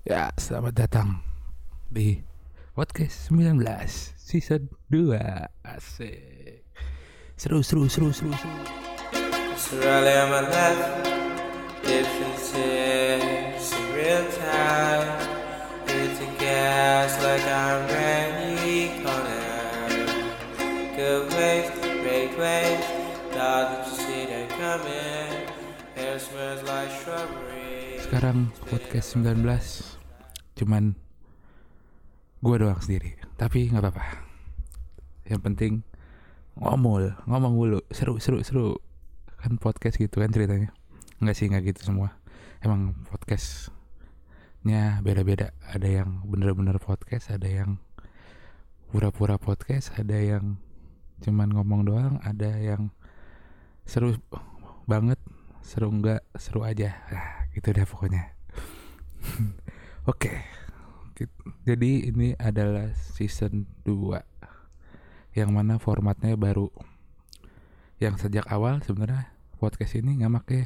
Ya, selamat datang di podcast 19 season 2. Asik. Seru seru seru seru seru. Surrounded on my left, differences in real time. Hitting gas like I'm ready corner. Good waves, great waves, thought that you see that coming. Hair smells like strawberry. Sekarang podcast 19 cuman gue doang sendiri. Tapi nggak apa-apa. Yang penting ngomol, ngomong mulu, seru seru seru. Kan podcast gitu kan ceritanya. Enggak sih nggak gitu semua. Emang podcastnya beda-beda. Ada yang bener-bener podcast, ada yang pura-pura podcast, ada yang cuman ngomong doang, ada yang seru banget, seru enggak, seru aja. Gitu deh pokoknya. Oke. Kit- Jadi ini adalah season 2 yang mana formatnya baru. Yang sejak awal sebenarnya podcast ini nggak pakai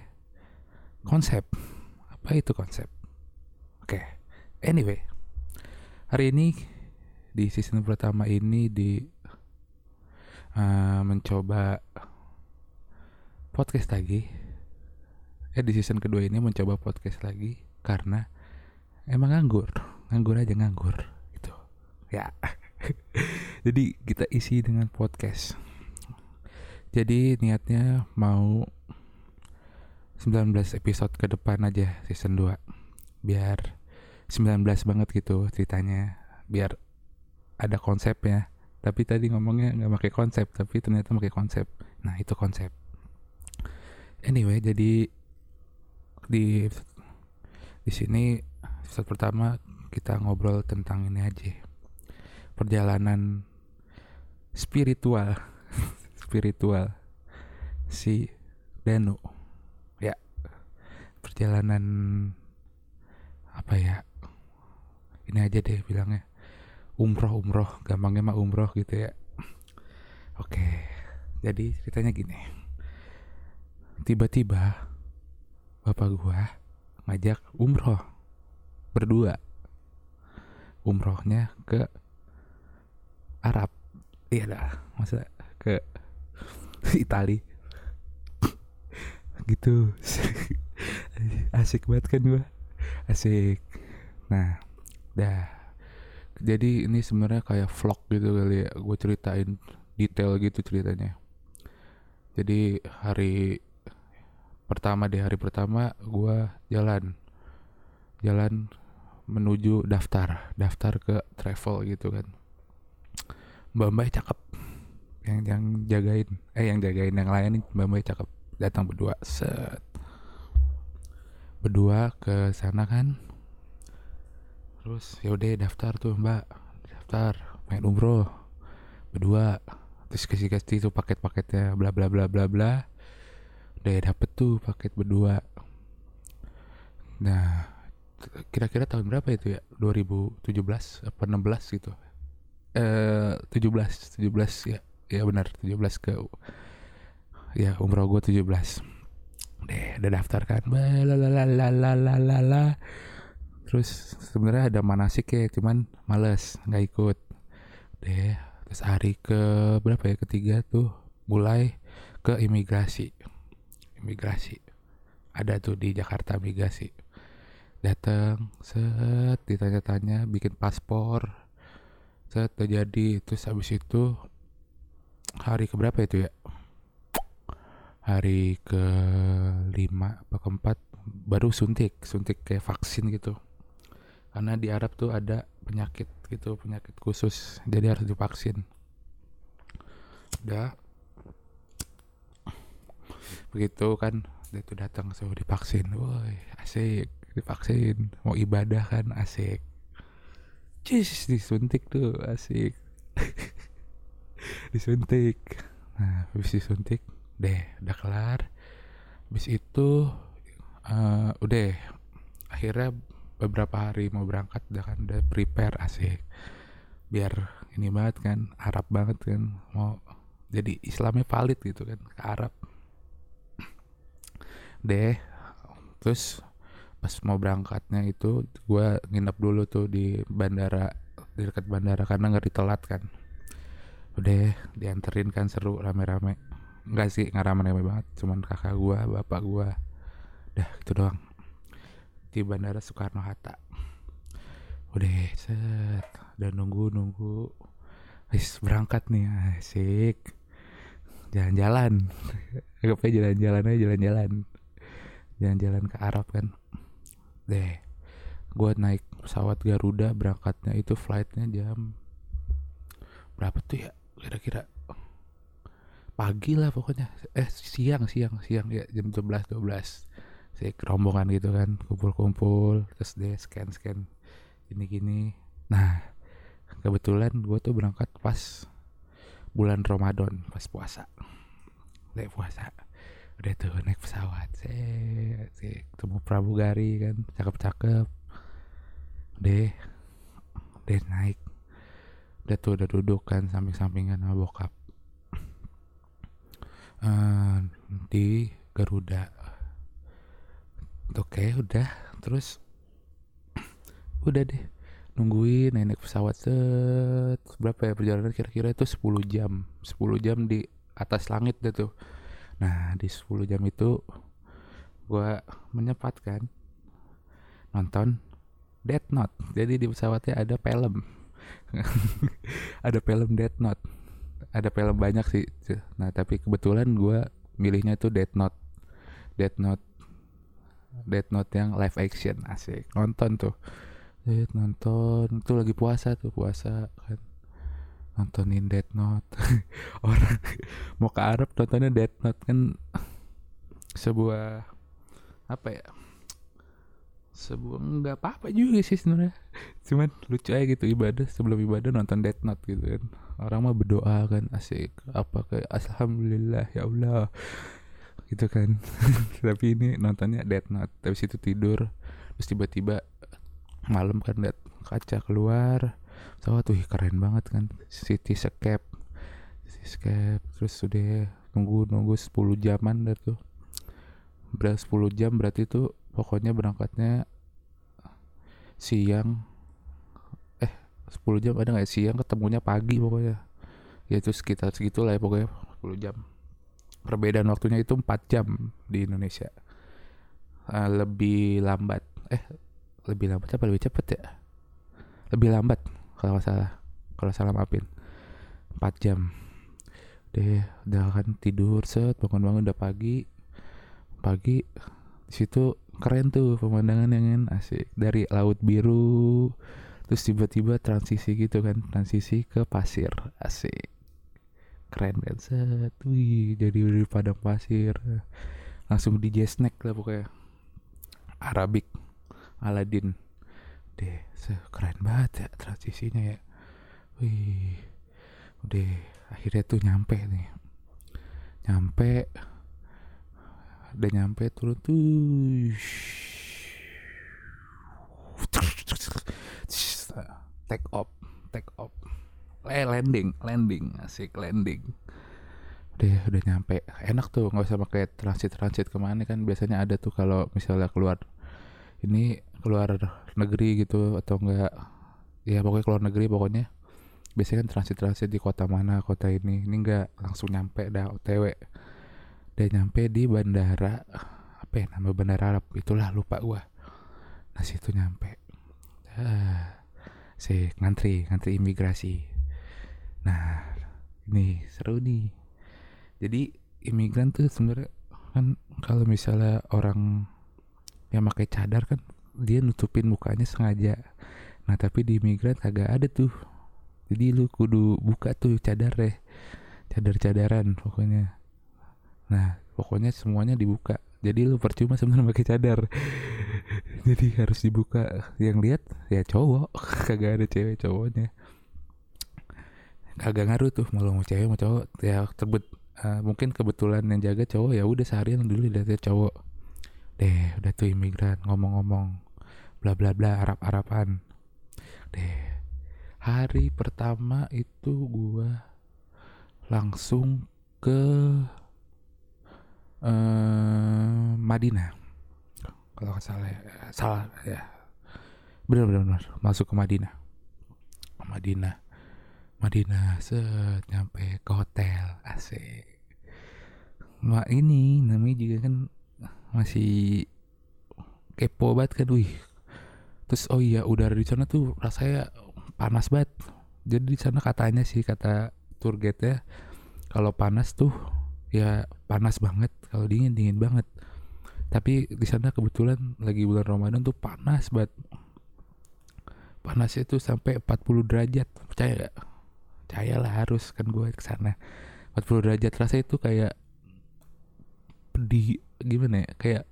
konsep. Apa itu konsep? Oke. Anyway, hari ini di season pertama ini di eh, mencoba podcast lagi. Eh di season kedua ini mencoba podcast lagi karena emang nganggur, nganggur aja nganggur gitu. Ya. Jadi kita isi dengan podcast. Jadi niatnya mau 19 episode ke depan aja season 2 biar 19 banget gitu ceritanya biar ada konsepnya tapi tadi ngomongnya nggak pakai konsep tapi ternyata pakai konsep nah itu konsep anyway jadi di di sini episode pertama kita ngobrol tentang ini aja. Perjalanan spiritual spiritual si Danu. Ya perjalanan apa ya? Ini aja deh bilangnya. Umroh umroh gampangnya mah umroh gitu ya. Oke jadi ceritanya gini. Tiba-tiba bapak gua ngajak umroh berdua. Umrohnya ke Arab. Iya dah masa ke Itali. Gitu. Asik banget kan gua? Asik. Nah dah. Jadi ini sebenarnya kayak vlog gitu kali ya. Gue ceritain detail gitu ceritanya. Jadi hari pertama di hari pertama gue jalan. Jalan menuju daftar. Daftar ke travel gitu kan. Mbak mbak cakep. Yang yang jagain. Eh yang jagain yang lain mbak mbak cakep. Datang berdua set. Berdua ke sana kan. Terus yaudah daftar tuh mbak. Daftar. Main umroh. Berdua. Terus kasih kasih tuh paket-paketnya bla bla bla bla bla udah dapet tuh paket berdua. Nah kira-kira tahun berapa itu ya? 2017 apa 16 gitu. Eh 17 17 ya. Ya benar 17 ke ya umroh gue 17 deh udah lah lah lah, terus sebenarnya ada manasik ya cuman males nggak ikut. Deh terus hari ke berapa ya? Ketiga tuh mulai ke imigrasi imigrasi ada tuh di Jakarta imigrasi datang set ditanya-tanya bikin paspor. Set udah jadi. Terus habis itu hari ke berapa itu ya? Hari ke lima apa keempat baru suntik. Suntik kayak vaksin gitu. Karena di Arab tuh ada penyakit gitu penyakit khusus. Jadi harus divaksin. Udah begitu kan dia tuh datang suruh divaksin. Woi asik divaksin. Mau ibadah kan asik. Cis disuntik tuh asik. Disuntik. Nah habis disuntik deh udah kelar. Habis itu eh, udah akhirnya beberapa hari mau berangkat udah kan udah prepare asik. Biar ini banget kan Arab banget kan mau jadi Islamnya valid gitu kan ke Arab deh. Terus pas mau berangkatnya itu gue nginep dulu tuh di bandara di dekat bandara karena nggak ditelat kan. Udah dianterin kan seru rame-rame. Enggak sih nggak rame-rame banget cuman kakak gue bapak gue dah itu doang. Di bandara Soekarno Hatta. Udah set. Udah nunggu nunggu. Wis berangkat nih asik. Jalan-jalan. Anggap aja jalan-jalan aja jalan-jalan jalan-jalan ke Arab kan. Deh gue naik pesawat Garuda berangkatnya itu flightnya jam berapa tuh ya kira-kira? Pagi lah pokoknya. Eh siang siang siang ya jam 12 12 saya rombongan gitu kan kumpul-kumpul terus deh scan scan gini gini nah kebetulan gue tuh berangkat pas bulan Ramadan pas puasa. Naik puasa udah tuh naik pesawat. Saya ketemu pramugari kan cakep-cakep. Deh deh naik. Udah tuh udah duduk kan samping-sampingan sama bokap. Eh, di Garuda. Oke udah. Terus udah deh. Nungguin naik pesawat set. Berapa ya perjalanan kira-kira? Itu 10 jam. 10 jam di atas langit deh tuh nah di 10 jam itu gua menyempatkan nonton Death Note. Jadi di pesawatnya ada film. Ada film Death Note. Ada film banyak sih. Nah tapi kebetulan gua milihnya tuh Death Note. Death Note Death Note yang live action. Asik. Nonton tuh. Nonton. Itu lagi puasa tuh puasa kan nontonin Death Note. Orang mau ke Arab nontonnya Death Note kan sebuah apa ya sebuah nggak apa-apa juga sih sebenarnya. Cuman lucu aja gitu ibadah sebelum ibadah nonton Death Note gitu kan. Orang mah berdoa kan asik. Apa kayak alhamdulillah ya Allah. Gitu kan. Tapi ini nontonnya Death Note. Tapi situ tidur terus tiba-tiba malam kan liat kaca keluar tahu tuh keren banget kan. Cityscape cityscape terus sudah nunggu nunggu 10 jaman dah tuh. Berarti 10 jam berarti tuh pokoknya berangkatnya siang. Eh 10 jam ada nggak ya? siang ketemunya pagi pokoknya. Ya itu sekitar segitulah ya pokoknya 10 jam. Perbedaan waktunya itu 4 jam di Indonesia. Eh, lebih lambat. Eh lebih lambat apa? Lebih cepet ya? Lebih lambat kalau salah kalau salah maafin 4 jam. Deh udah kan tidur set bangun-bangun udah pagi. Pagi di situ keren tuh pemandangan yang kan asik. Dari laut biru terus tiba-tiba transisi gitu kan transisi ke pasir asik. Keren kan set. Wih jadi dari padang pasir. Langsung DJ snack lah pokoknya. Arabik Aladin deh se keren banget ya transisinya ya. Wih udah akhirnya tuh nyampe nih. Nyampe udah nyampe turun tuh. Take off take off. Eh landing landing asik landing. Udah udah nyampe. Enak tuh nggak usah pakai transit transit ke mana kan. Biasanya ada tuh kalau misalnya keluar ini keluar negeri gitu atau enggak ya pokoknya keluar negeri pokoknya. Biasanya kan transit transit di kota mana kota ini. Ini enggak langsung nyampe dah otw udah nyampe di bandara apa ya nama bandara Arab? Itulah lupa gua. Nah situ nyampe. Ah, si ngantri ngantri imigrasi. Nah ini seru nih. Jadi imigran tuh sebenarnya kan kalau misalnya orang yang pakai cadar kan dia nutupin mukanya sengaja. Nah tapi di imigran kagak ada tuh. Jadi lu kudu buka tuh cadar deh. Cadar-cadaran pokoknya. Nah pokoknya semuanya dibuka. Jadi lu percuma sebenarnya pakai cadar. Jadi harus dibuka. Yang lihat ya cowok. Kagak ada cewek cowoknya. Kagak ngaruh tuh mau mau cewek mau cowok. Ya terbet uh, mungkin kebetulan yang jaga cowok ya udah seharian dulu lihatnya cowok deh udah tuh imigran ngomong-ngomong bla bla bla Arab Araban deh hari pertama itu gua langsung ke uh, Madinah. Kalau nggak salah ya. salah ya. Benar benar benar masuk ke Madinah. Madinah Madinah set nyampe ke hotel asik. Nah ini namanya juga kan masih kepo banget kan wih. Terus oh iya udara di sana tuh rasanya panas banget. Jadi di sana katanya sih kata tour guide ya kalau panas tuh ya panas banget kalau dingin dingin banget. Tapi di sana kebetulan lagi bulan Ramadan tuh panas banget. Panasnya tuh sampai 40 derajat percaya gak? percaya lah harus kan gue ke sana. 40 derajat rasanya itu kayak di gimana ya kayak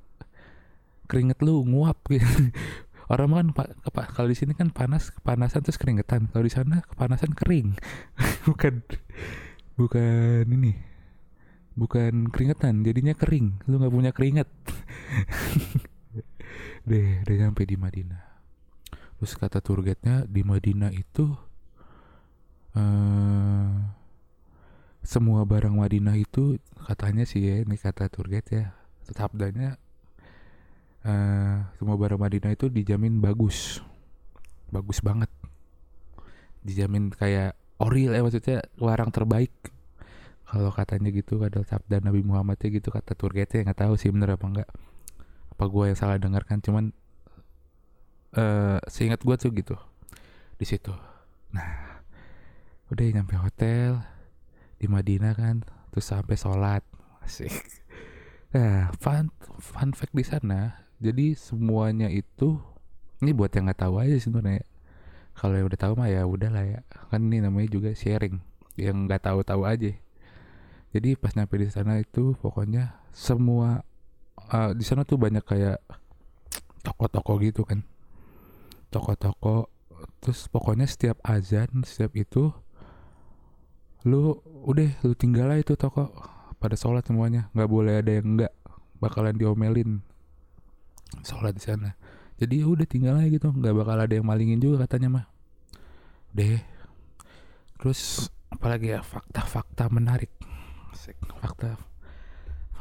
keringet lu nguap gitu. Orang kan kalau di sini kan panas kepanasan terus keringetan. Kalau di sana kepanasan kering. Bukan bukan ini. Bukan keringetan jadinya kering. Lu nggak punya keringet. Deh udah nyampe di Madinah. Terus kata tour di Madinah itu eh semua barang Madinah itu katanya sih ya ini kata tour ya sabdanya eh semua barang Madinah itu dijamin bagus. Bagus banget. Dijamin kayak oril ya maksudnya barang terbaik. Kalau katanya gitu ada sabda Nabi Muhammadnya gitu kata ya nggak tahu sih bener apa enggak apa gue yang salah dengarkan cuman eh seingat gue tuh gitu di situ. Nah udah nyampe hotel di Madinah kan terus sampai sholat. Asik nah fun fun fact di sana jadi semuanya itu ini buat yang nggak tahu aja sebenarnya kalau yang udah tahu mah ya udah lah ya. Kan ini namanya juga sharing yang nggak tahu tahu aja. Jadi pas nyampe di sana itu pokoknya semua eh, di sana tuh banyak kayak toko-toko gitu kan. Toko-toko terus pokoknya setiap azan setiap itu lu udah lu tinggal aja itu toko pada sholat semuanya. Nggak boleh ada yang enggak bakalan diomelin sholat di sana. Jadi ya udah tinggal aja gitu. Nggak bakal ada yang malingin juga katanya mah. Deh. Terus apalagi ya? Fakta-fakta menarik. Fakta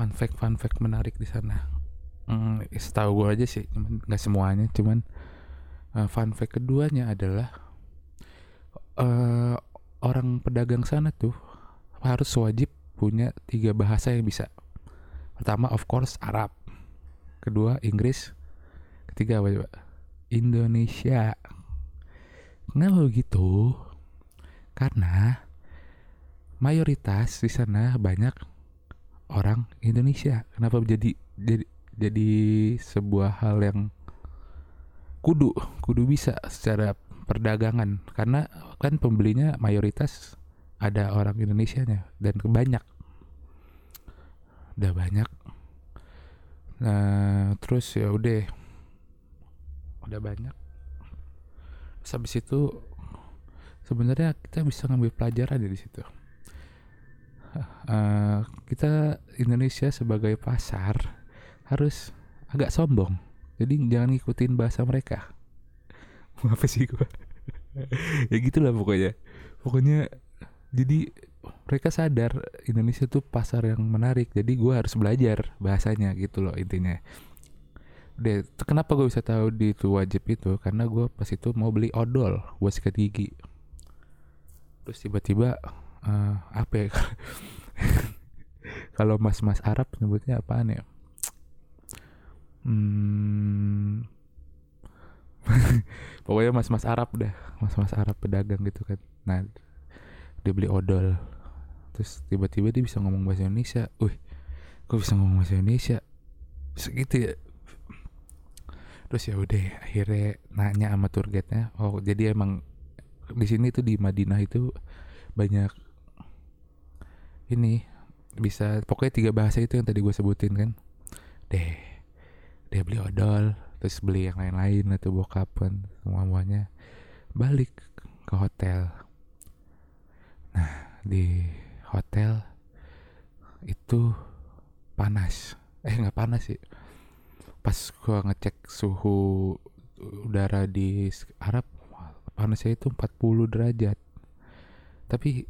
fun fact fun fact menarik di sana. Hmm, setahu gue aja sih cuman nggak semuanya cuman uh, fun fact keduanya adalah eh orang pedagang sana tuh harus wajib punya tiga bahasa yang bisa. Pertama of course Arab. Kedua Inggris. Ketiga apa coba? Indonesia. Kenapa begitu? Karena mayoritas di sana banyak orang Indonesia. Kenapa jadi jadi jadi sebuah hal yang kudu kudu bisa secara perdagangan? Karena kan pembelinya mayoritas ada orang Indonesia nya dan banyak udah banyak. Nah terus ya udah. Udah banyak. Terus habis itu sebenarnya kita bisa ngambil pelajaran dari situ. Eh, kita Indonesia sebagai pasar harus agak sombong. Jadi jangan ngikutin bahasa mereka. Apa sih gua. Ya gitulah pokoknya. Pokoknya jadi mereka sadar Indonesia tuh pasar yang menarik jadi gua harus belajar bahasanya gitu loh intinya. Deh kenapa gue bisa tahu di itu wajib itu? Karena gue pas itu mau beli odol buat sikat gigi. Terus tiba-tiba eh, apa ya? Kalau mas-mas Arab nyebutnya apaan ya? Hmm, pokoknya mas-mas Arab dah mas-mas Arab pedagang gitu kan. Nah dia beli odol. Terus tiba-tiba dia bisa ngomong bahasa Indonesia. Wih kok bisa ngomong bahasa Indonesia? Segitu ya. Terus ya udah akhirnya nanya sama tour guide-nya. Oh jadi emang di sini tuh di Madinah itu banyak ini bisa pokoknya tiga bahasa itu yang tadi gue sebutin kan. Deh dia beli odol terus beli yang lain-lain atau bokap semua semuanya balik ke hotel nah di hotel itu panas. Eh nggak panas sih. Pas gua ngecek suhu udara di Arab panasnya itu 40 derajat. Tapi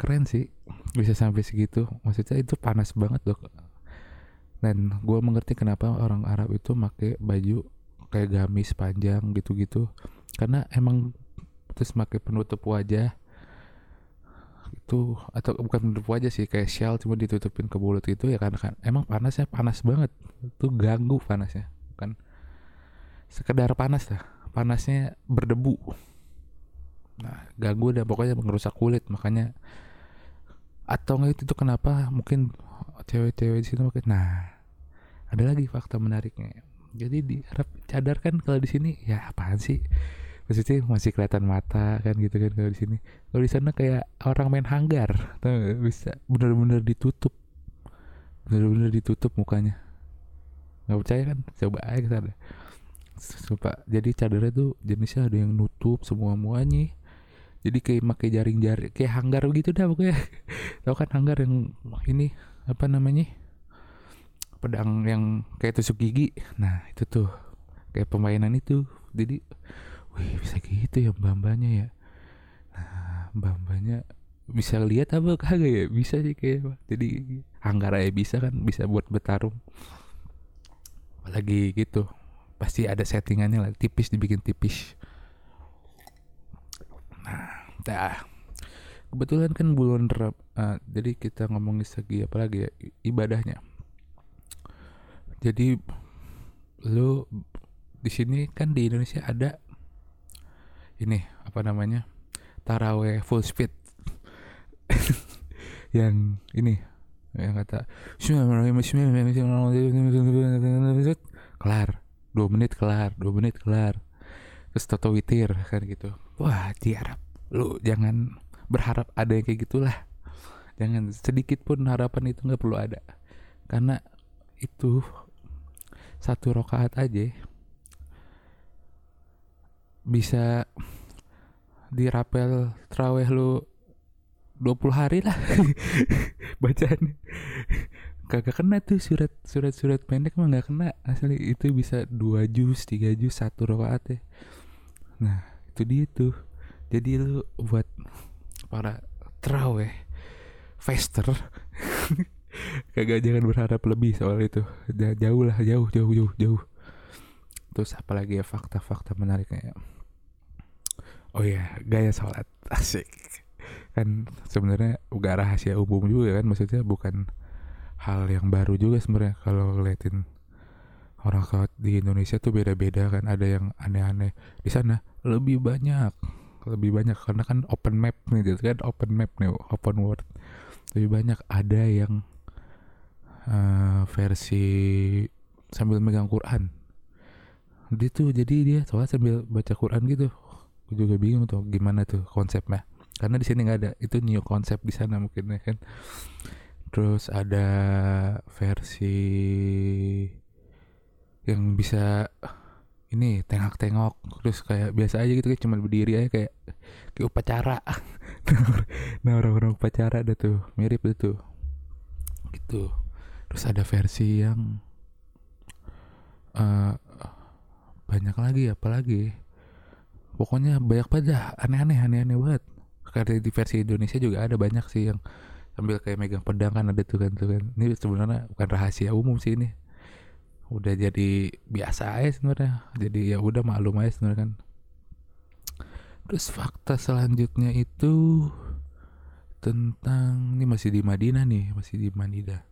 keren sih bisa sampai segitu. Maksudnya itu panas banget loh dan gue mengerti kenapa orang Arab itu pakai baju kayak gamis panjang gitu-gitu. Karena emang terus pakai penutup wajah itu atau bukan penutup wajah sih kayak shell cuma ditutupin ke mulut itu ya karena kan. Emang panasnya panas banget. Itu ganggu panasnya bukan sekedar panas lah panasnya berdebu. Nah ganggu dan pokoknya merusak kulit makanya atau nggak itu tuh kenapa mungkin cewek-cewek di sini mungkin nah ada lagi fakta menariknya. Jadi di Arab cadar kan kalau di sini ya apaan sih maksudnya masih kelihatan mata kan gitu kan kalau di sini. Kalau di sana kayak orang main hanggar tau bisa bener-bener ditutup. Bener-bener ditutup mukanya. Nggak percaya kan? Coba aja ke sana. Sumpah, jadi cadarnya tuh jenisnya ada yang nutup semua muanya. Jadi kayak pakai jaring-jaring kayak hanggar gitu dah pokoknya. Tau kan hanggar yang ini apa namanya? Pedang yang kayak tusuk gigi. Nah itu tuh. Kayak permainan itu. Jadi wih bisa gitu ya mbak-mbaknya ya? Nah mbak-mbaknya bisa lihat apa kagak ya? Bisa sih kayak jadi hanggar aja bisa kan bisa buat bertarung. Apalagi gitu pasti ada settingannya lah tipis dibikin tipis. Nah dah. Kebetulan kan bulan uh, jadi kita ngomongin segi apa lagi ya? Ibadahnya. Jadi lu di sini kan di Indonesia ada ini apa namanya taraweh full speed. Yang ini yang kata kelar dua menit kelar dua menit kelar. Terus toto witir kan gitu. Wah di Arab lu jangan berharap ada yang kayak gitulah. Jangan sedikit pun harapan itu nggak perlu ada. Karena itu satu rokaat aja bisa dirapel traweh lu 20 hari lah. Bacaan. Kagak kena tuh surat surat surat pendek mah nggak kena. Asli itu bisa dua jus tiga jus satu rokaat ya. Nah itu dia tuh. Jadi lu buat para traweh faster kagak jangan berharap lebih soal itu. Ja- jauh lah jauh jauh jauh jauh. Terus apalagi ya fakta-fakta menariknya ya. Oh ya gaya sholat. Asik. Kan sebenarnya gak rahasia umum juga kan maksudnya bukan hal yang baru juga sebenarnya kalau ngeliatin orang sholat di Indonesia tuh beda-beda kan ada yang aneh-aneh. Di sana lebih banyak lebih banyak. Karena kan open map nih gitu kan? Open map nih open world. Lebih banyak ada yang eh, versi sambil megang Quran. Dia tuh jadi dia sholat sambil baca Quran gitu gue juga bingung tuh gimana tuh konsepnya. Karena di sini nggak ada itu new konsep di sana mungkin ya kan. Terus ada versi yang bisa ini tengok-tengok. Terus kayak biasa aja gitu kayak cuma berdiri aja kayak kayak upacara. Nah orang-orang upacara ada tuh mirip itu gitu. Terus ada versi yang eh banyak lagi apalagi pokoknya banyak banget dah aneh-aneh aneh-aneh banget. Karena di versi Indonesia juga ada banyak sih yang sambil kayak megang pedang kan ada tuh kan tuh kan. Ini sebenarnya bukan rahasia umum sih ini. Udah jadi biasa aja sebenarnya. Jadi ya udah maklum aja sebenarnya kan. Terus fakta selanjutnya itu tentang ini masih di Madinah nih masih di Madinah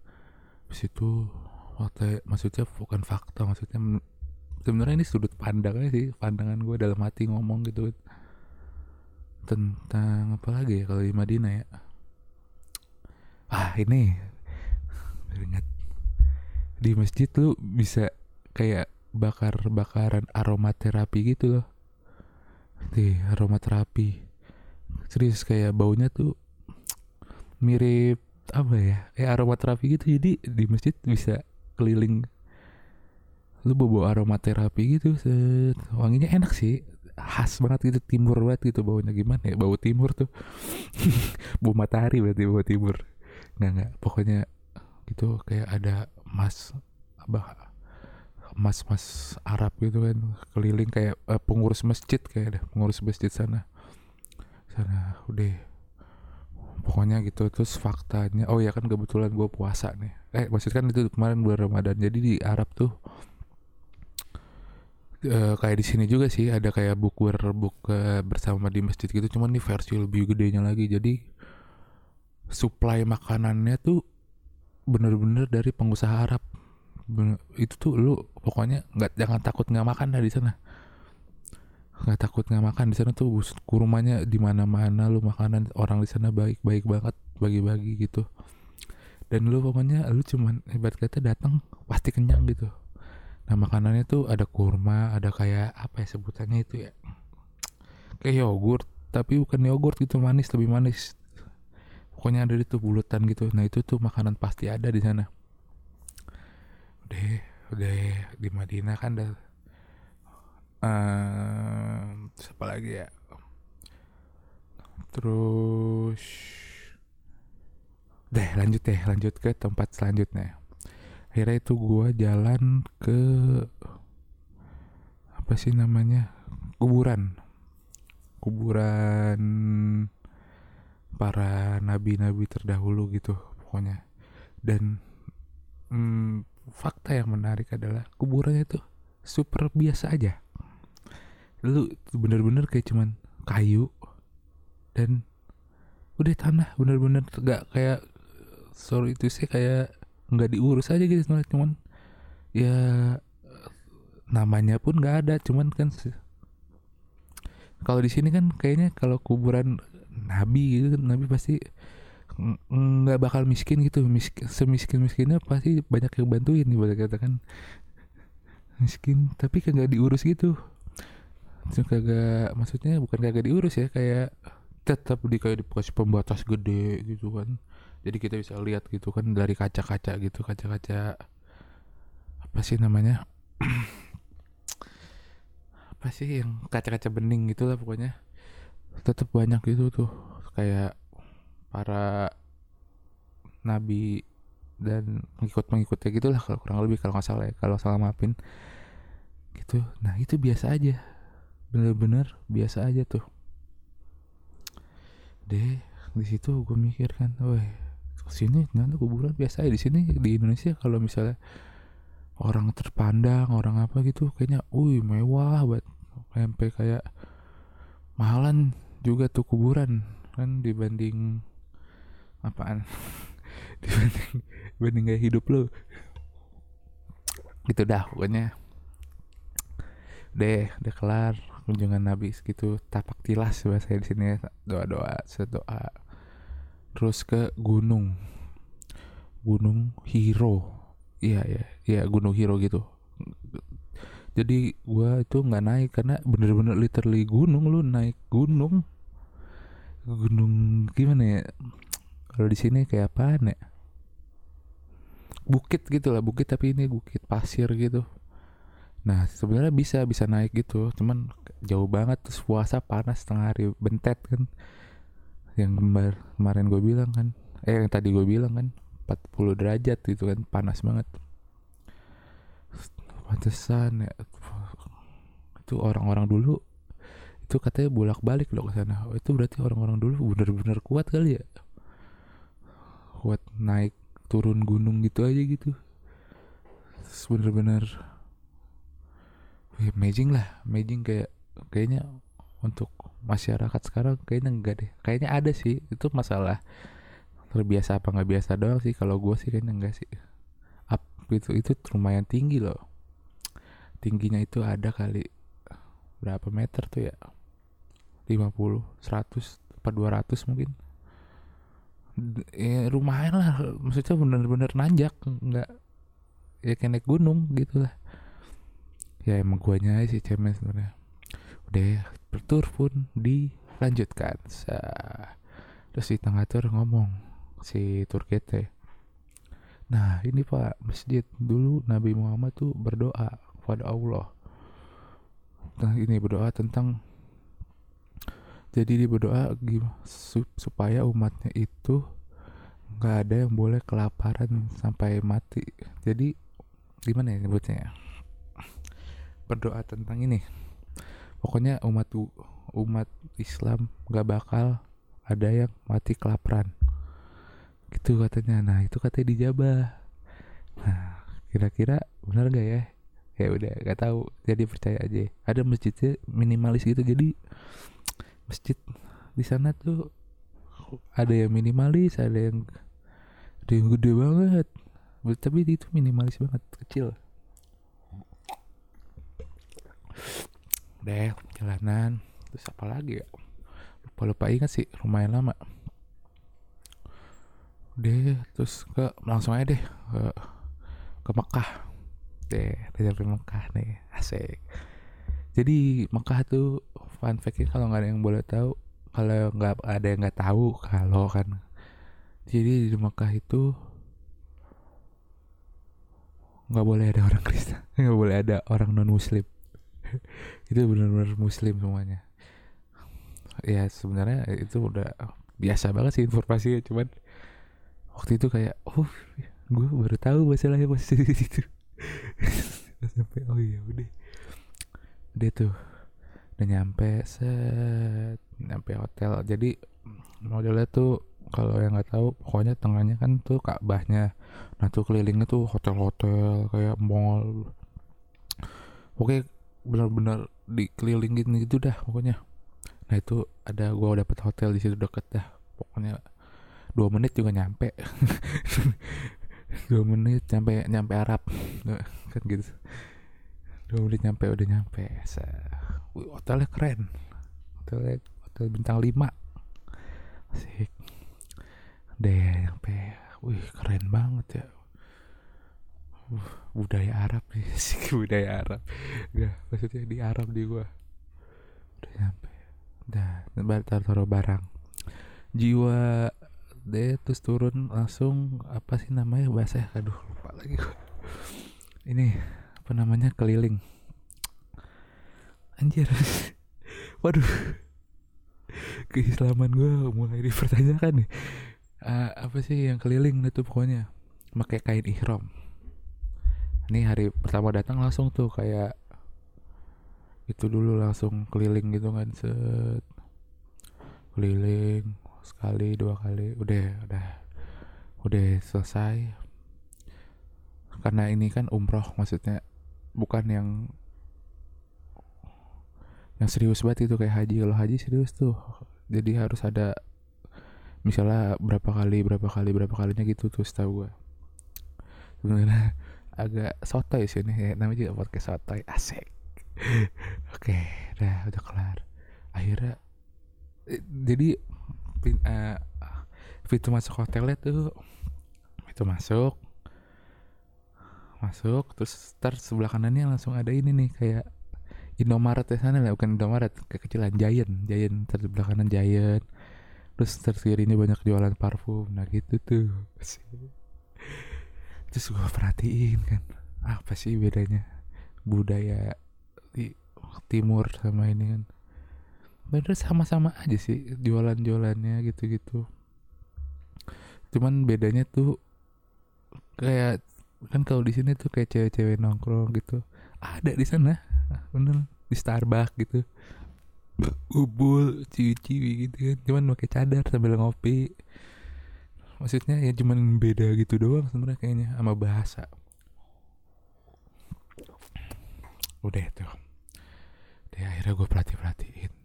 Habis itu fakta maksudnya bukan fakta maksudnya sebenarnya ini sudut pandangnya sih pandangan gue dalam hati ngomong gitu. Tentang apa lagi ya kalau di Madinah ya? Ah ini. Ingat. Di masjid lu bisa kayak bakar-bakaran aromaterapi gitu loh. Di aromaterapi. Serius kayak baunya tuh mirip apa ya? Kayak aromaterapi gitu. Jadi di masjid bisa keliling lu bawa aromaterapi gitu set. Wanginya enak sih. Khas banget gitu timur banget gitu baunya. Gimana ya? Bau timur tuh. Bau matahari berarti bau timur. Nggak nggak. Pokoknya gitu kayak ada mas apa mas mas Arab gitu kan. Keliling kayak eh, pengurus masjid kayak ada pengurus masjid sana. Sana udah. Pokoknya gitu terus faktanya oh ya kan kebetulan gue puasa nih. Eh maksudnya kan itu kemarin bulan Ramadan. Jadi di Arab tuh eh, kayak di sini juga sih ada kayak bukber buka bersama di masjid gitu cuman ini versi lebih gedenya lagi. Jadi supply makanannya tuh bener-bener dari pengusaha Arab. Bener- itu tuh lu pokoknya nggak jangan takut nggak makan dah di sana. Nggak takut nggak makan di sana tuh kurmanya di mana-mana lu makanan orang di sana baik-baik banget bagi-bagi gitu. Dan lu pokoknya lu cuman hebat kata datang pasti kenyang gitu nah makanannya tuh ada kurma ada kayak apa ya sebutannya itu ya? Kayak yogurt tapi bukan yogurt gitu manis lebih manis. Pokoknya ada itu bulutan gitu. Nah itu tuh makanan pasti ada di sana. Udah udah di Madinah kan dah Ehm, terus apa lagi ya? Terus deh lanjut deh lanjut ke tempat selanjutnya akhirnya itu gua jalan ke apa sih namanya kuburan. Kuburan para nabi-nabi terdahulu gitu pokoknya. Dan hmm, fakta yang menarik adalah kuburannya itu super biasa aja. Lu bener-bener kayak cuman kayu dan udah tanah bener-bener gak kayak sorry itu sih kayak nggak diurus aja gitu sebenarnya cuman ya namanya pun nggak ada cuman kan kalau di sini kan kayaknya kalau kuburan nabi gitu kan nabi pasti ng- nggak bakal miskin gitu miskin semiskin miskinnya pasti banyak yang bantuin nih boleh katakan miskin tapi kagak diurus gitu. Itu kagak maksudnya bukan kagak diurus ya kayak tetap di kayak dikasih pembatas gede gitu kan jadi kita bisa lihat gitu kan dari kaca-kaca gitu kaca-kaca apa sih namanya? Apa sih yang kaca-kaca bening gitu lah pokoknya. Tetap banyak gitu tuh kayak para nabi dan pengikut-pengikutnya gitu lah kalau kurang lebih kalau nggak salah ya kalau salah maafin. Gitu. Nah itu biasa aja. Bener-bener biasa aja tuh. Deh di situ gue mikir kan, wah sini ternyata kuburan? Biasa aja di sini di Indonesia kalau misalnya orang terpandang orang apa gitu kayaknya, wih mewah banget. Sampai kayak mahalan juga tuh kuburan kan dibanding apaan? Dibanding dibanding gaya hidup lo gitu dah pokoknya. Deh udah kelar kunjungan Nabi gitu tapak tilas bahasa di sini ya. doa doa sedoa terus ke gunung. Gunung Hiro. Iya ya iya gunung Hiro gitu. Jadi gua itu nggak naik karena bener-bener literally gunung lu naik gunung. Gunung gimana ya? Kalau di sini kayak apaan ya? Bukit gitu lah bukit tapi ini bukit pasir gitu. Nah sebenarnya bisa bisa naik gitu, cuman jauh banget terus puasa panas setengah hari bentet kan. Yang kembar kemarin gue bilang kan, eh yang tadi gue bilang kan 40 derajat gitu kan panas banget. Pantesan ya itu orang-orang dulu itu katanya bolak-balik loh ke sana. Oh, itu berarti orang-orang dulu bener-bener kuat kali ya. Kuat naik turun gunung gitu aja gitu. Bener-bener Wih, amazing lah, amazing kayak kayaknya untuk masyarakat sekarang kayaknya enggak deh. Kayaknya ada sih, itu masalah terbiasa apa nggak biasa doang sih. Kalau gue sih kayaknya enggak sih. Up itu itu lumayan tinggi loh. Tingginya itu ada kali berapa meter tuh ya? 50, 100, apa 200 mungkin. Ya lumayan lah, maksudnya bener-bener nanjak, nggak ya kayak naik gunung gitu lah ya emang guanya sih cemen sebenarnya udah bertur pun dilanjutkan. Sa- terus di tengah tur ngomong si Turkete. Nah ini pak masjid. Dulu Nabi Muhammad tuh berdoa kepada Allah. Nah ini berdoa tentang jadi dia berdoa supaya umatnya itu nggak ada yang boleh kelaparan sampai mati. Jadi gimana ya nyebutnya ya? Berdoa tentang ini pokoknya umat umat Islam gak bakal ada yang mati kelaparan. Gitu katanya. Nah itu katanya dijabah nah kira-kira benar gak ya? Ya udah gak tahu. Jadi percaya aja. Ada masjidnya minimalis gitu. Jadi masjid di sana tuh ada yang minimalis ada yang ada yang gede banget. Tapi itu minimalis banget kecil deh jalanan. Terus apa lagi ya? Lupa lupa ingat sih lumayan lama. Deh terus ke langsung aja deh ke ke Mekah. Deh sampai Mekah nih asik. Jadi Mekah tuh fun fact kalau nggak ada yang boleh tahu kalau nggak ada yang nggak tahu kalau kan. Jadi di Mekah itu nggak boleh ada orang Kristen nggak boleh ada orang non Muslim itu benar-benar Muslim semuanya. Ya sebenarnya itu udah biasa banget sih informasinya cuman waktu itu kayak oh gue baru tahu masalahnya pas di situ. Sampai oh iya udah. Udah tuh udah nyampe set nyampe hotel. Jadi modelnya tuh kalau yang nggak tahu pokoknya tengahnya kan tuh Ka'bahnya. Nah tuh kelilingnya tuh hotel-hotel kayak mall. Oke benar-benar dikelilingin gitu dah pokoknya. Nah itu ada gua dapet hotel di situ deket dah. Pokoknya dua menit juga nyampe. Dua menit nyampe nyampe Arab. Kan gitu. Dua menit nyampe udah nyampe. Wih, hotelnya keren. Hotelnya hotel bintang 5 asik. Deh nyampe. Wih keren banget ya budaya Arab nih sih budaya Arab. Gak, maksudnya di Arab di gua. Udah nyampe. Udah taruh taruh barang. Jiwa deh terus turun langsung apa sih namanya bahasa aduh lupa lagi gua. Ini apa namanya keliling. Anjir. Waduh. Keislaman gue mulai dipertanyakan nih. Uh, apa sih yang keliling itu pokoknya? Pakai kain ihram ini hari pertama datang langsung tuh kayak itu dulu langsung keliling gitu kan set. Keliling sekali dua kali udah udah udah selesai. Karena ini kan umroh maksudnya bukan yang yang serius banget itu kayak haji. Kalau haji serius tuh jadi harus ada misalnya berapa kali berapa kali berapa kalinya gitu tuh setahu gue sebenarnya agak sotoy sih ini ya. Namanya juga podcast sotoy asik. Oke udah udah kelar. Akhirnya eh, jadi pin, uh, pintu masuk hotelnya tuh itu masuk masuk terus ntar sebelah kanannya langsung ada ini nih kayak Indomaret ya sana lah bukan Indomaret kekecilan Giant Giant ntar sebelah kanan Giant terus ntar ini banyak jualan parfum nah gitu tuh terus gue perhatiin kan apa sih bedanya budaya di timur sama ini kan? Bener sama-sama aja sih jualan-jualannya gitu-gitu. Cuman bedanya tuh kayak kan kalau di sini tuh kayak cewek-cewek nongkrong gitu. Ada di sana bener di Starbucks gitu. Ubul ciwi-ciwi gitu kan. Cuman pakai cadar sambil ngopi maksudnya ya cuman beda gitu doang sebenarnya kayaknya sama bahasa. Udah tuh. Deh akhirnya gue perhati perhatiin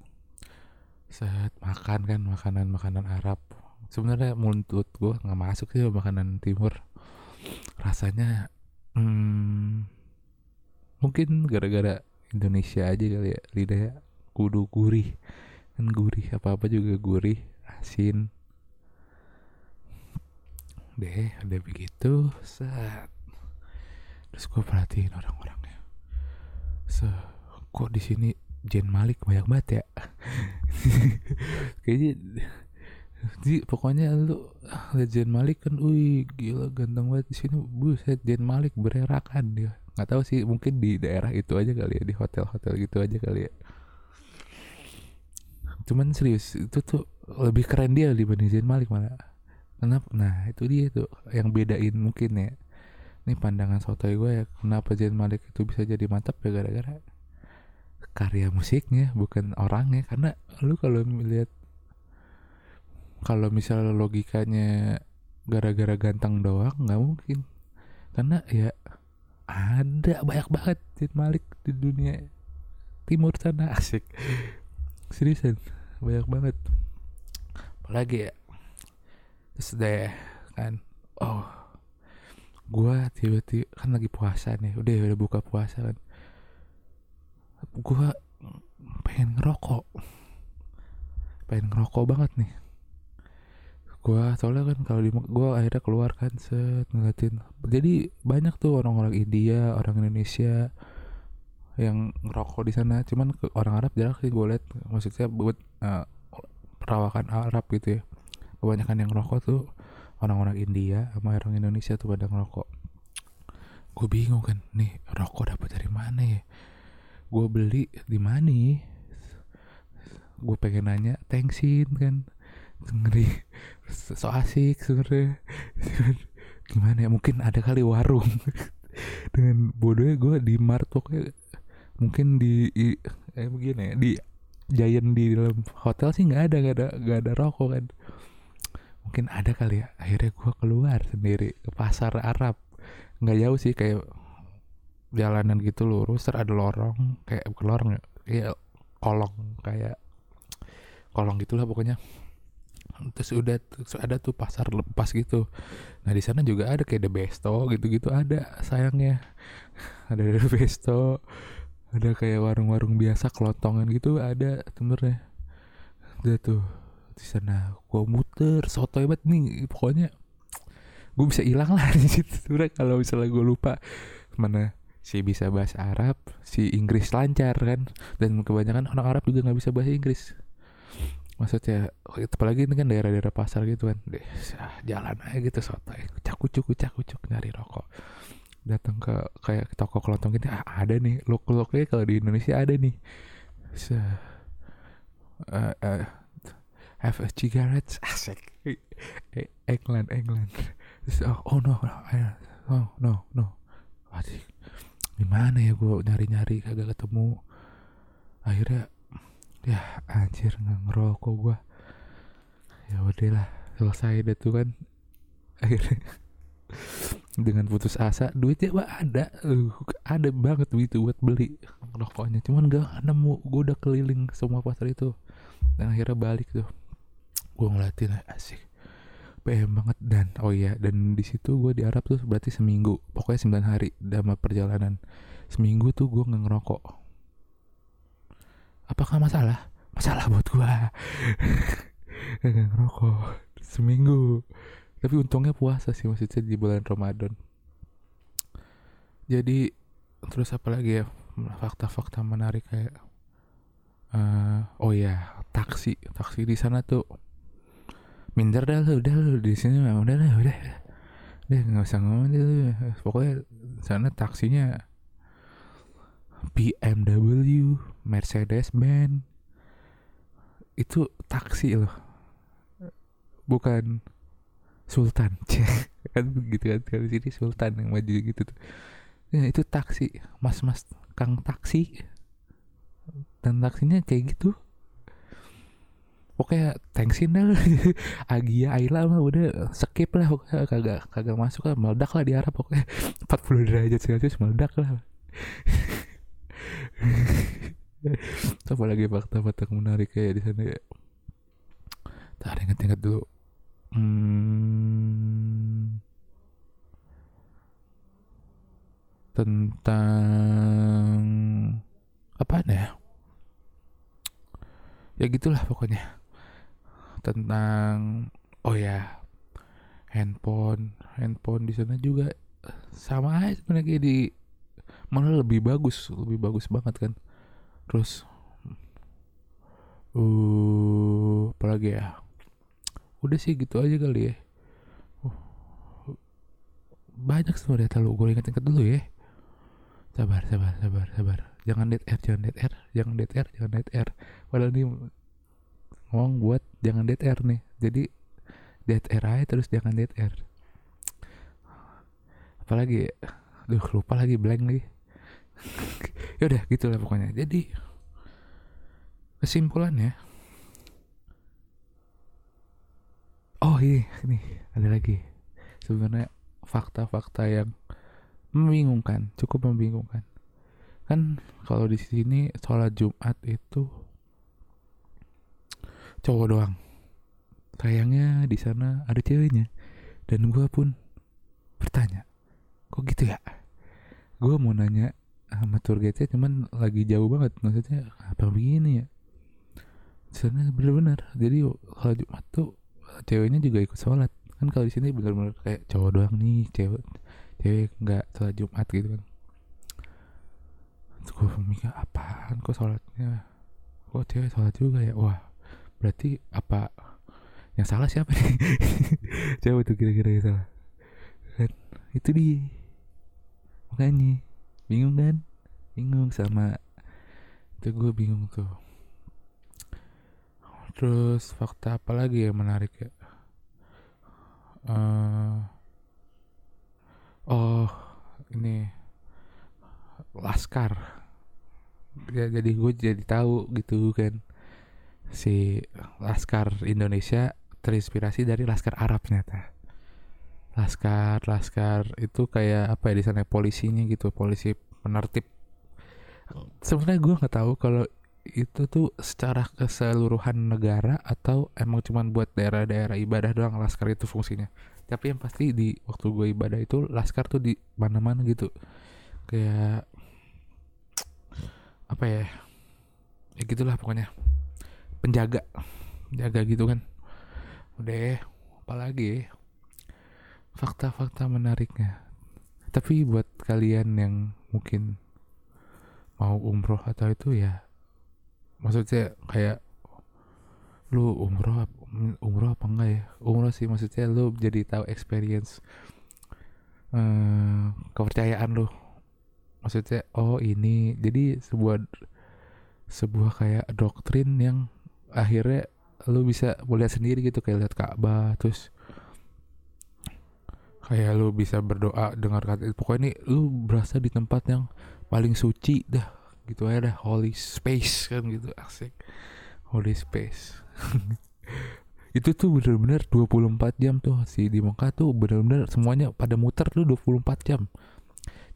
set makan kan makanan makanan Arab. Sebenarnya mulut gue nggak masuk sih makanan timur. Rasanya hmm, mungkin gara-gara Indonesia aja kali ya lidahnya kudu gurih. Kan gurih apa apa juga gurih asin deh udah begitu. Set. Terus gue perhatiin orang-orangnya se kok di sini Jen Malik banyak banget ya? Kayaknya di pokoknya lu lihat Jen Malik kan wih gila ganteng banget di sini. Buset Jen Malik bererakan dia. Nggak tahu sih mungkin di daerah itu aja kali ya di hotel-hotel gitu aja kali ya. Cuman serius itu tuh lebih keren dia dibanding Zain Malik malah kenapa? Nah itu dia tuh yang bedain mungkin ya. Ini pandangan sotoy gue ya kenapa Zain Malik itu bisa jadi mantap ya gara-gara karya musiknya bukan orangnya. Karena lu kalau melihat kalau misalnya logikanya gara-gara ganteng doang nggak mungkin. Karena ya ada banyak banget Zayn Malik di dunia timur sana. Asik. Seriusan banyak banget. Apalagi ya terus deh kan. Oh gua tiba-tiba kan lagi puasa nih. Udah udah buka puasa kan. Gua pengen ngerokok. Pengen ngerokok banget nih. Gua soalnya kan kalau di gua akhirnya keluar kan set ngeliatin. Jadi banyak tuh orang-orang India orang Indonesia yang ngerokok di sana. Cuman orang Arab jarang sih gue liat. Maksudnya buat uh, perawakan Arab gitu ya kebanyakan yang ngerokok tuh orang-orang India sama orang Indonesia tuh pada ngerokok. Gue bingung kan nih rokok dapat dari mana ya? Gue beli di mana gue pengen nanya thanksin kan. Ngeri. So asik sebenernya. Gimana ya mungkin ada kali warung. Dengan bodohnya gue di Mart pokoknya mungkin di eh begini ya di Giant di dalam hotel sih nggak ada nggak ada nggak ada rokok kan mungkin ada kali ya. Akhirnya gue keluar sendiri ke pasar Arab. Nggak jauh sih kayak jalanan gitu lurus terus ada lorong kayak bukan lorong ya kayak kolong kayak kolong gitulah pokoknya. Terus udah terus ada tuh pasar lepas gitu. Nah di sana juga ada kayak The Besto gitu-gitu ada sayangnya. Ada The Besto ada kayak warung-warung biasa kelontongan gitu ada sebenarnya. Udah tuh di sana. Gua muter soto hebat nih pokoknya gue bisa hilang lah di situ kalau misalnya gue lupa mana si bisa bahasa Arab si Inggris lancar kan. Dan kebanyakan orang Arab juga nggak bisa bahasa Inggris. Maksudnya apalagi ini kan daerah-daerah pasar gitu kan. Deh jalan aja gitu soto kucak kucuk kucak kucuk nyari rokok. Datang ke kayak toko kelontong gitu ah, ada nih look looknya kalau di Indonesia ada nih. So, uh, uh, have a cigarette? Asik. England England. Terus, oh, oh no no oh, no no. Asik gimana ya gue nyari nyari kagak ketemu. Akhirnya ya anjir nggak ngerokok gue ya udahlah selesai deh tuh kan. Akhirnya dengan putus asa duitnya mah ada. Uh, ada banget duit buat beli rokoknya. Cuman gak nemu gue udah keliling semua pasar itu. Dan akhirnya balik tuh gue ngeliatin asik PM banget. Dan oh iya dan di situ gue di Arab tuh berarti seminggu pokoknya 9 hari dalam perjalanan. Seminggu tuh gue nggak ngerokok. Apakah masalah? Masalah buat gue nggak ngerokok. Seminggu. Tapi untungnya puasa sih maksudnya di bulan Ramadan. Jadi terus apa lagi ya? Fakta-fakta menarik kayak uh, oh ya taksi. Taksi di sana tuh minder dah lu udah lu di sini mah udah lah udah udah nggak usah ngomong deh pokoknya sana taksinya BMW Mercedes Benz itu taksi loh. Bukan Sultan. Kan begitu kan kalau sini Sultan yang maju gitu tuh. Ya, itu taksi mas mas kang taksi. Dan taksinya kayak gitu Pokoknya thanksin dah. Agia Ayla mah udah skip lah. Pokoknya kagak kagak masuk lah. Meledak lah di Arab pokoknya. 40 derajat Celcius meledak lah. Apa lagi fakta-fakta menarik kayak di sana ya? Tak ingat-ingat dulu. Hmm, tentang apa ya? Ya gitulah pokoknya tentang oh ya handphone handphone di sana juga sama aja sebenarnya kayak di malah lebih bagus lebih bagus banget kan. Terus uh apalagi ya udah sih gitu aja kali ya. Uh, banyak sebenarnya terlalu gue inget-inget dulu ya. Sabar sabar sabar sabar. Jangan dead air jangan dead air jangan dead air jangan dead air. Padahal ini ngomong buat jangan dead air nih. Jadi dead air aja terus jangan dead air. Apalagi duh lupa lagi blank lagi. Ya udah gitu lah pokoknya. Jadi kesimpulannya ini ini ada lagi. Sebenarnya fakta-fakta yang membingungkan cukup membingungkan. Kan kalau di sini sholat Jumat itu cowok doang. Sayangnya di sana ada ceweknya. Dan gue pun bertanya kok gitu ya? Gue mau nanya sama tour guide cuman lagi jauh banget. Maksudnya apa begini ya? Sana bener-bener. Jadi kalau Jumat tuh ceweknya juga ikut sholat. Kan kalau di sini bener-bener kayak cowok doang nih cewek cewek nggak sholat Jumat gitu kan. Terus gue mikir apaan kok sholatnya? Kok cewek sholat juga ya? Wah berarti apa? Yang salah siapa nih? Siapa tuh kira-kira yang salah. Kan itu dia. Makanya bingung kan? Bingung sama itu gue bingung tuh. Terus fakta apa lagi yang menarik ya? Eh, oh ini. Laskar. Jadi gue jadi tahu gitu kan si laskar Indonesia terinspirasi dari laskar Arab ternyata. Laskar laskar itu kayak apa ya di sana polisinya gitu polisi penertib sebenarnya gue nggak tahu kalau itu tuh secara keseluruhan negara atau emang cuman buat daerah-daerah ibadah doang laskar itu fungsinya. Tapi yang pasti di waktu gue ibadah itu laskar tuh di mana-mana gitu. Kayak apa ya ya gitulah pokoknya penjaga. Penjaga gitu kan. Udah apalagi? Fakta-fakta menariknya. Tapi buat kalian yang mungkin mau umroh atau itu ya maksudnya kayak lu umroh umroh apa enggak ya? Umroh sih maksudnya lu jadi tahu experience eh kepercayaan lu. Maksudnya oh ini jadi sebuah sebuah kayak doktrin yang akhirnya lu bisa melihat sendiri gitu kayak lihat Ka'bah terus kayak lu bisa berdoa dengar kata pokoknya ini lu berasa di tempat yang paling suci dah gitu aja dah. Holy space kan gitu asik. Holy space. Itu tuh bener-bener 24 jam tuh si di Mekah tuh bener-bener semuanya pada muter tuh 24 jam.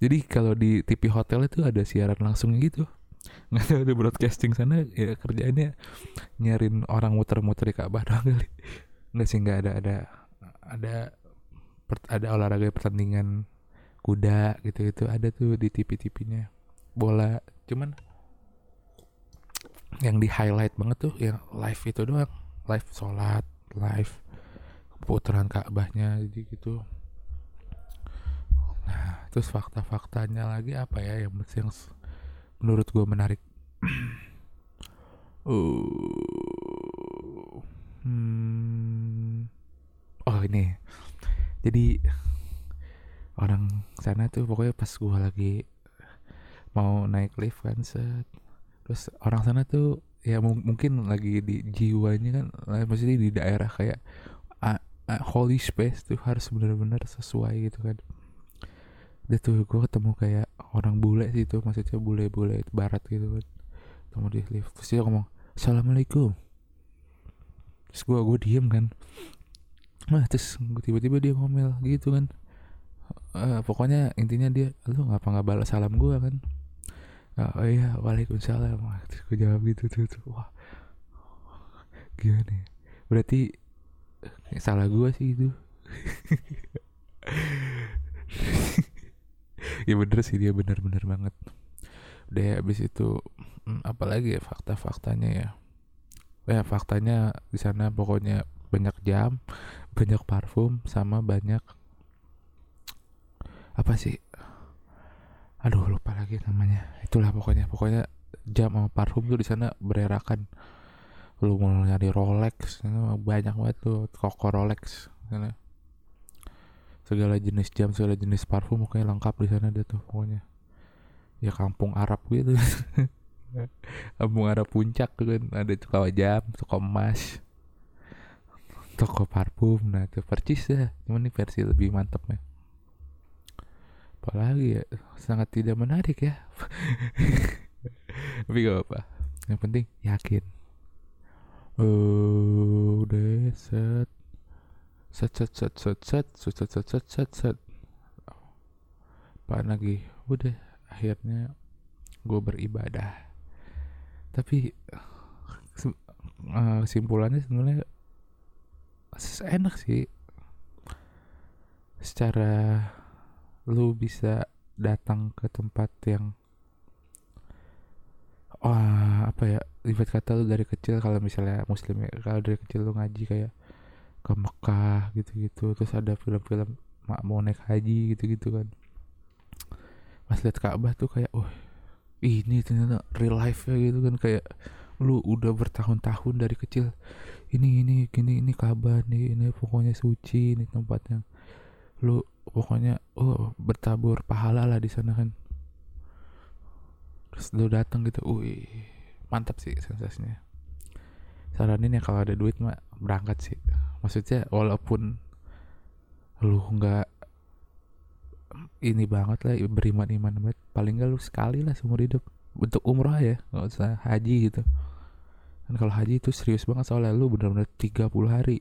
Jadi kalau di TV hotel itu ada siaran langsungnya gitu nggak tahu ada broadcasting sana ya kerjaannya nyarin orang muter-muter di Ka'bah doang kali. Nggak sih nggak ada ada ada per- ada olahraga pertandingan kuda gitu itu ada tuh di TV-TV-nya bola cuman yang di highlight banget tuh yang live itu doang. Live sholat live putaran Ka'bahnya jadi gitu nah terus fakta-faktanya lagi apa ya yang yang menurut gue menarik. Uh, hmm, oh ini. Jadi orang sana tuh pokoknya pas gue lagi mau naik lift kan set. Terus orang sana tuh ya mung- mungkin lagi di jiwanya kan eh, maksudnya di daerah kayak ah, ah, holy space tuh harus benar-benar sesuai gitu kan. Udah tuh gue ketemu kayak orang bule sih itu maksudnya bule-bule barat gitu kan. Ketemu di lift terus dia ngomong assalamualaikum. Terus gue gue diem kan. Nah terus tiba-tiba dia ngomel gitu kan. Eh, pokoknya intinya dia lu ngapa nggak balas salam gue kan? Oh iya waalaikumsalam. Terus gue jawab gitu tuh, tuh. wah. Gimana ya? berarti eh, salah gue sih itu ya bener sih dia bener-bener banget. Udah ya, abis itu hmm, apalagi ya fakta-faktanya ya. Ya faktanya di sana pokoknya banyak jam banyak parfum sama banyak apa sih? Aduh lupa lagi namanya. Itulah pokoknya. Pokoknya jam sama parfum tuh di sana bererakan lu mau nyari Rolex banyak banget tuh toko Rolex sana segala jenis jam segala jenis parfum pokoknya lengkap di sana dia tuh pokoknya. Ya kampung Arab gitu. Kampung Arab puncak kan ada toko jam toko emas toko parfum. Nah itu percis ya cuman ini versi lebih mantapnya apalagi ya sangat tidak menarik ya. Tapi gak apa yang penting yakin. Eh, udah set set set set set set set set set set set. Apaan lagi? Udah akhirnya gue beribadah. Tapi eh, kesimpulannya sebenarnya enak sih. Secara lu bisa datang ke tempat yang wah apa ya ibarat kata lu dari kecil kalau misalnya muslim ya kalau dari kecil lu ngaji kayak ke Mekah gitu-gitu. Terus ada film-film mak mau naik haji gitu-gitu kan. Pas lihat Ka'bah tuh kayak wah ini ternyata real life ya gitu kan. Kayak lu udah bertahun-tahun dari kecil ini ini gini ini Ka'bah nih ini pokoknya suci ini tempatnya. Lu pokoknya oh bertabur pahala lah di sana kan. Terus lu datang gitu wih mantap sih sensasinya. Saranin ya kalau ada duit mah berangkat sih maksudnya walaupun lu nggak ini banget lah beriman iman banget paling gak lu sekali lah seumur hidup. Untuk umroh ya nggak usah haji gitu. Kan kalau haji itu serius banget soalnya lu bener-bener 30 hari.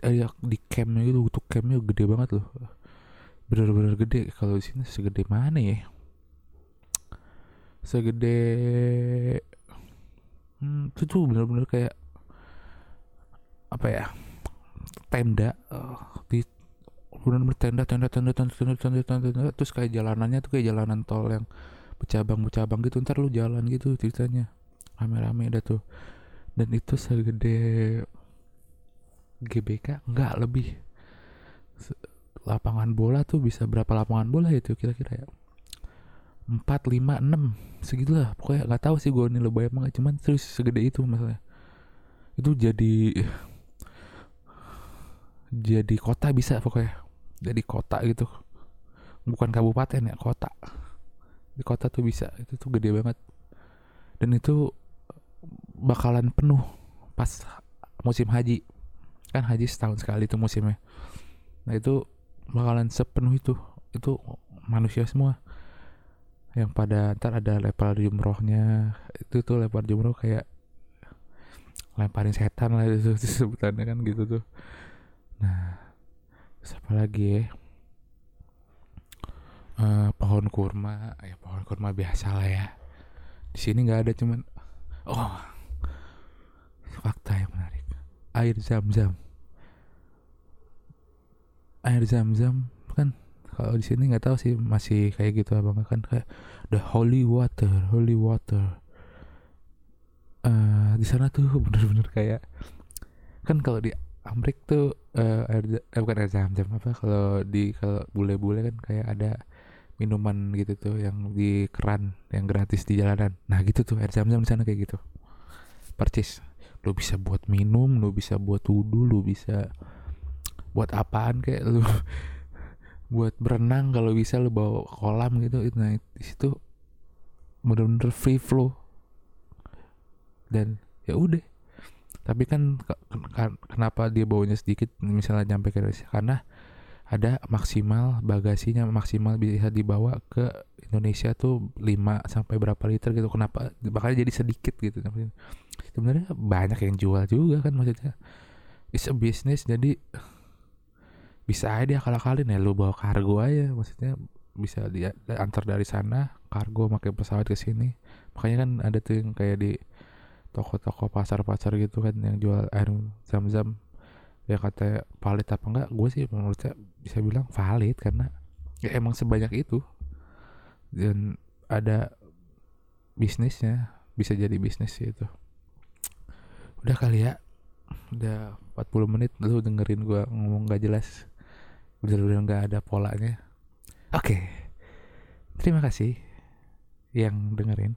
Eh, ya, di campnya itu untuk campnya gede banget loh. Bener-bener gede. Kalau di sini segede mana ya? Segede hmm, itu tuh bener-bener kayak apa ya tenda eh, di bener-bener tenda tenda tenda tenda tenda tenda tenda, tenda, terus kayak jalanannya tuh kayak jalanan tol yang bercabang-bercabang gitu ntar lu jalan gitu ceritanya. Rame-rame dah tuh. Dan itu segede GBK? Enggak lebih. Lapangan bola tuh bisa berapa lapangan bola itu kira-kira ya? Empat lima enam segitulah. Pokoknya nggak tahu sih gue nih lebay emang cuman terus segede itu masalahnya. Itu jadi jadi kota bisa pokoknya. Jadi kota gitu. Bukan kabupaten ya kota. Di kota tuh bisa. Itu tuh gede banget. Dan itu bakalan penuh pas musim haji. Kan haji setahun sekali tuh musimnya. Nah itu bakalan sepenuh itu. Itu manusia semua. Yang pada ntar ada lempar jumrohnya. Itu tuh lempar jumroh kayak lemparin setan lah itu sebutannya kan gitu tuh nah terus apa lagi ya? Eh, pohon kurma. Ya pohon kurma biasa lah ya. Di sini nggak ada cuman oh fakta yang menarik. Air zam-zam. Air zam-zam kan kalau di sini nggak tahu sih masih kayak gitu enggak kan kayak the holy water holy water. Eh di sana tuh bener-bener kayak kan kalau di Amrik tuh eh, air eh, bukan air zam-zam apa kalau di kalau bule-bule kan kayak ada minuman gitu tuh yang di keran yang gratis di jalanan. Nah gitu tuh air zam-zam di sana kayak gitu. Percis. Lu bisa buat minum lu bisa buat wudhu lu bisa buat apaan kayak lu buat berenang kalau bisa lu bawa kolam gitu. Nah di situ bener-bener free flow. Dan ya udah tapi kan ken- kenapa dia baunya sedikit misalnya nyampe ke Indonesia? Karena ada maksimal bagasinya maksimal bisa dibawa ke Indonesia tuh 5 sampai berapa liter gitu. Kenapa? Makanya jadi sedikit gitu. Sebenarnya banyak yang jual juga kan maksudnya. It's a business jadi bisa aja akal-akalin ya. Lu bawa kargo aja maksudnya bisa dia antar dari sana kargo pakai pesawat ke sini. Makanya kan ada tuh yang kayak di toko-toko pasar-pasar gitu kan yang jual air zam-zam. Ya kata valid apa enggak? Gue sih menurutnya bisa bilang valid karena ya emang sebanyak itu. Dan ada bisnisnya bisa jadi bisnis itu udah kali ya. Udah 40 menit lu dengerin gua ngomong gak jelas. Bener-bener gak ada polanya. Oke. Terima kasih yang dengerin.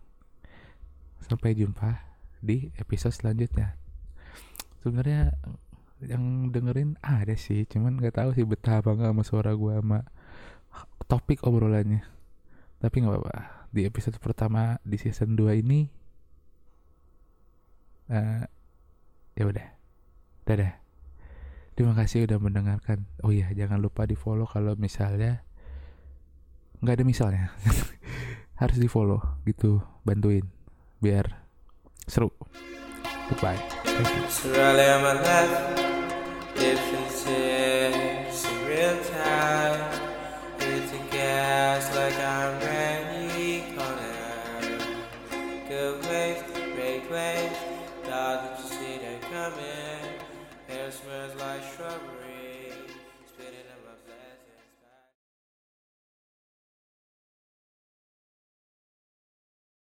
Sampai jumpa di episode selanjutnya. Sebenarnya yang dengerin ada sih cuman nggak tahu sih betah apa nggak sama suara gua sama topik obrolannya. Tapi nggak apa-apa di episode pertama di season 2 ini eh ya udah. Dadah. Terima kasih udah mendengarkan. Oh iya jangan lupa di follow kalau misalnya nggak ada misalnya. Harus di follow gitu bantuin biar seru goodbye Thank you. On my left, differences in.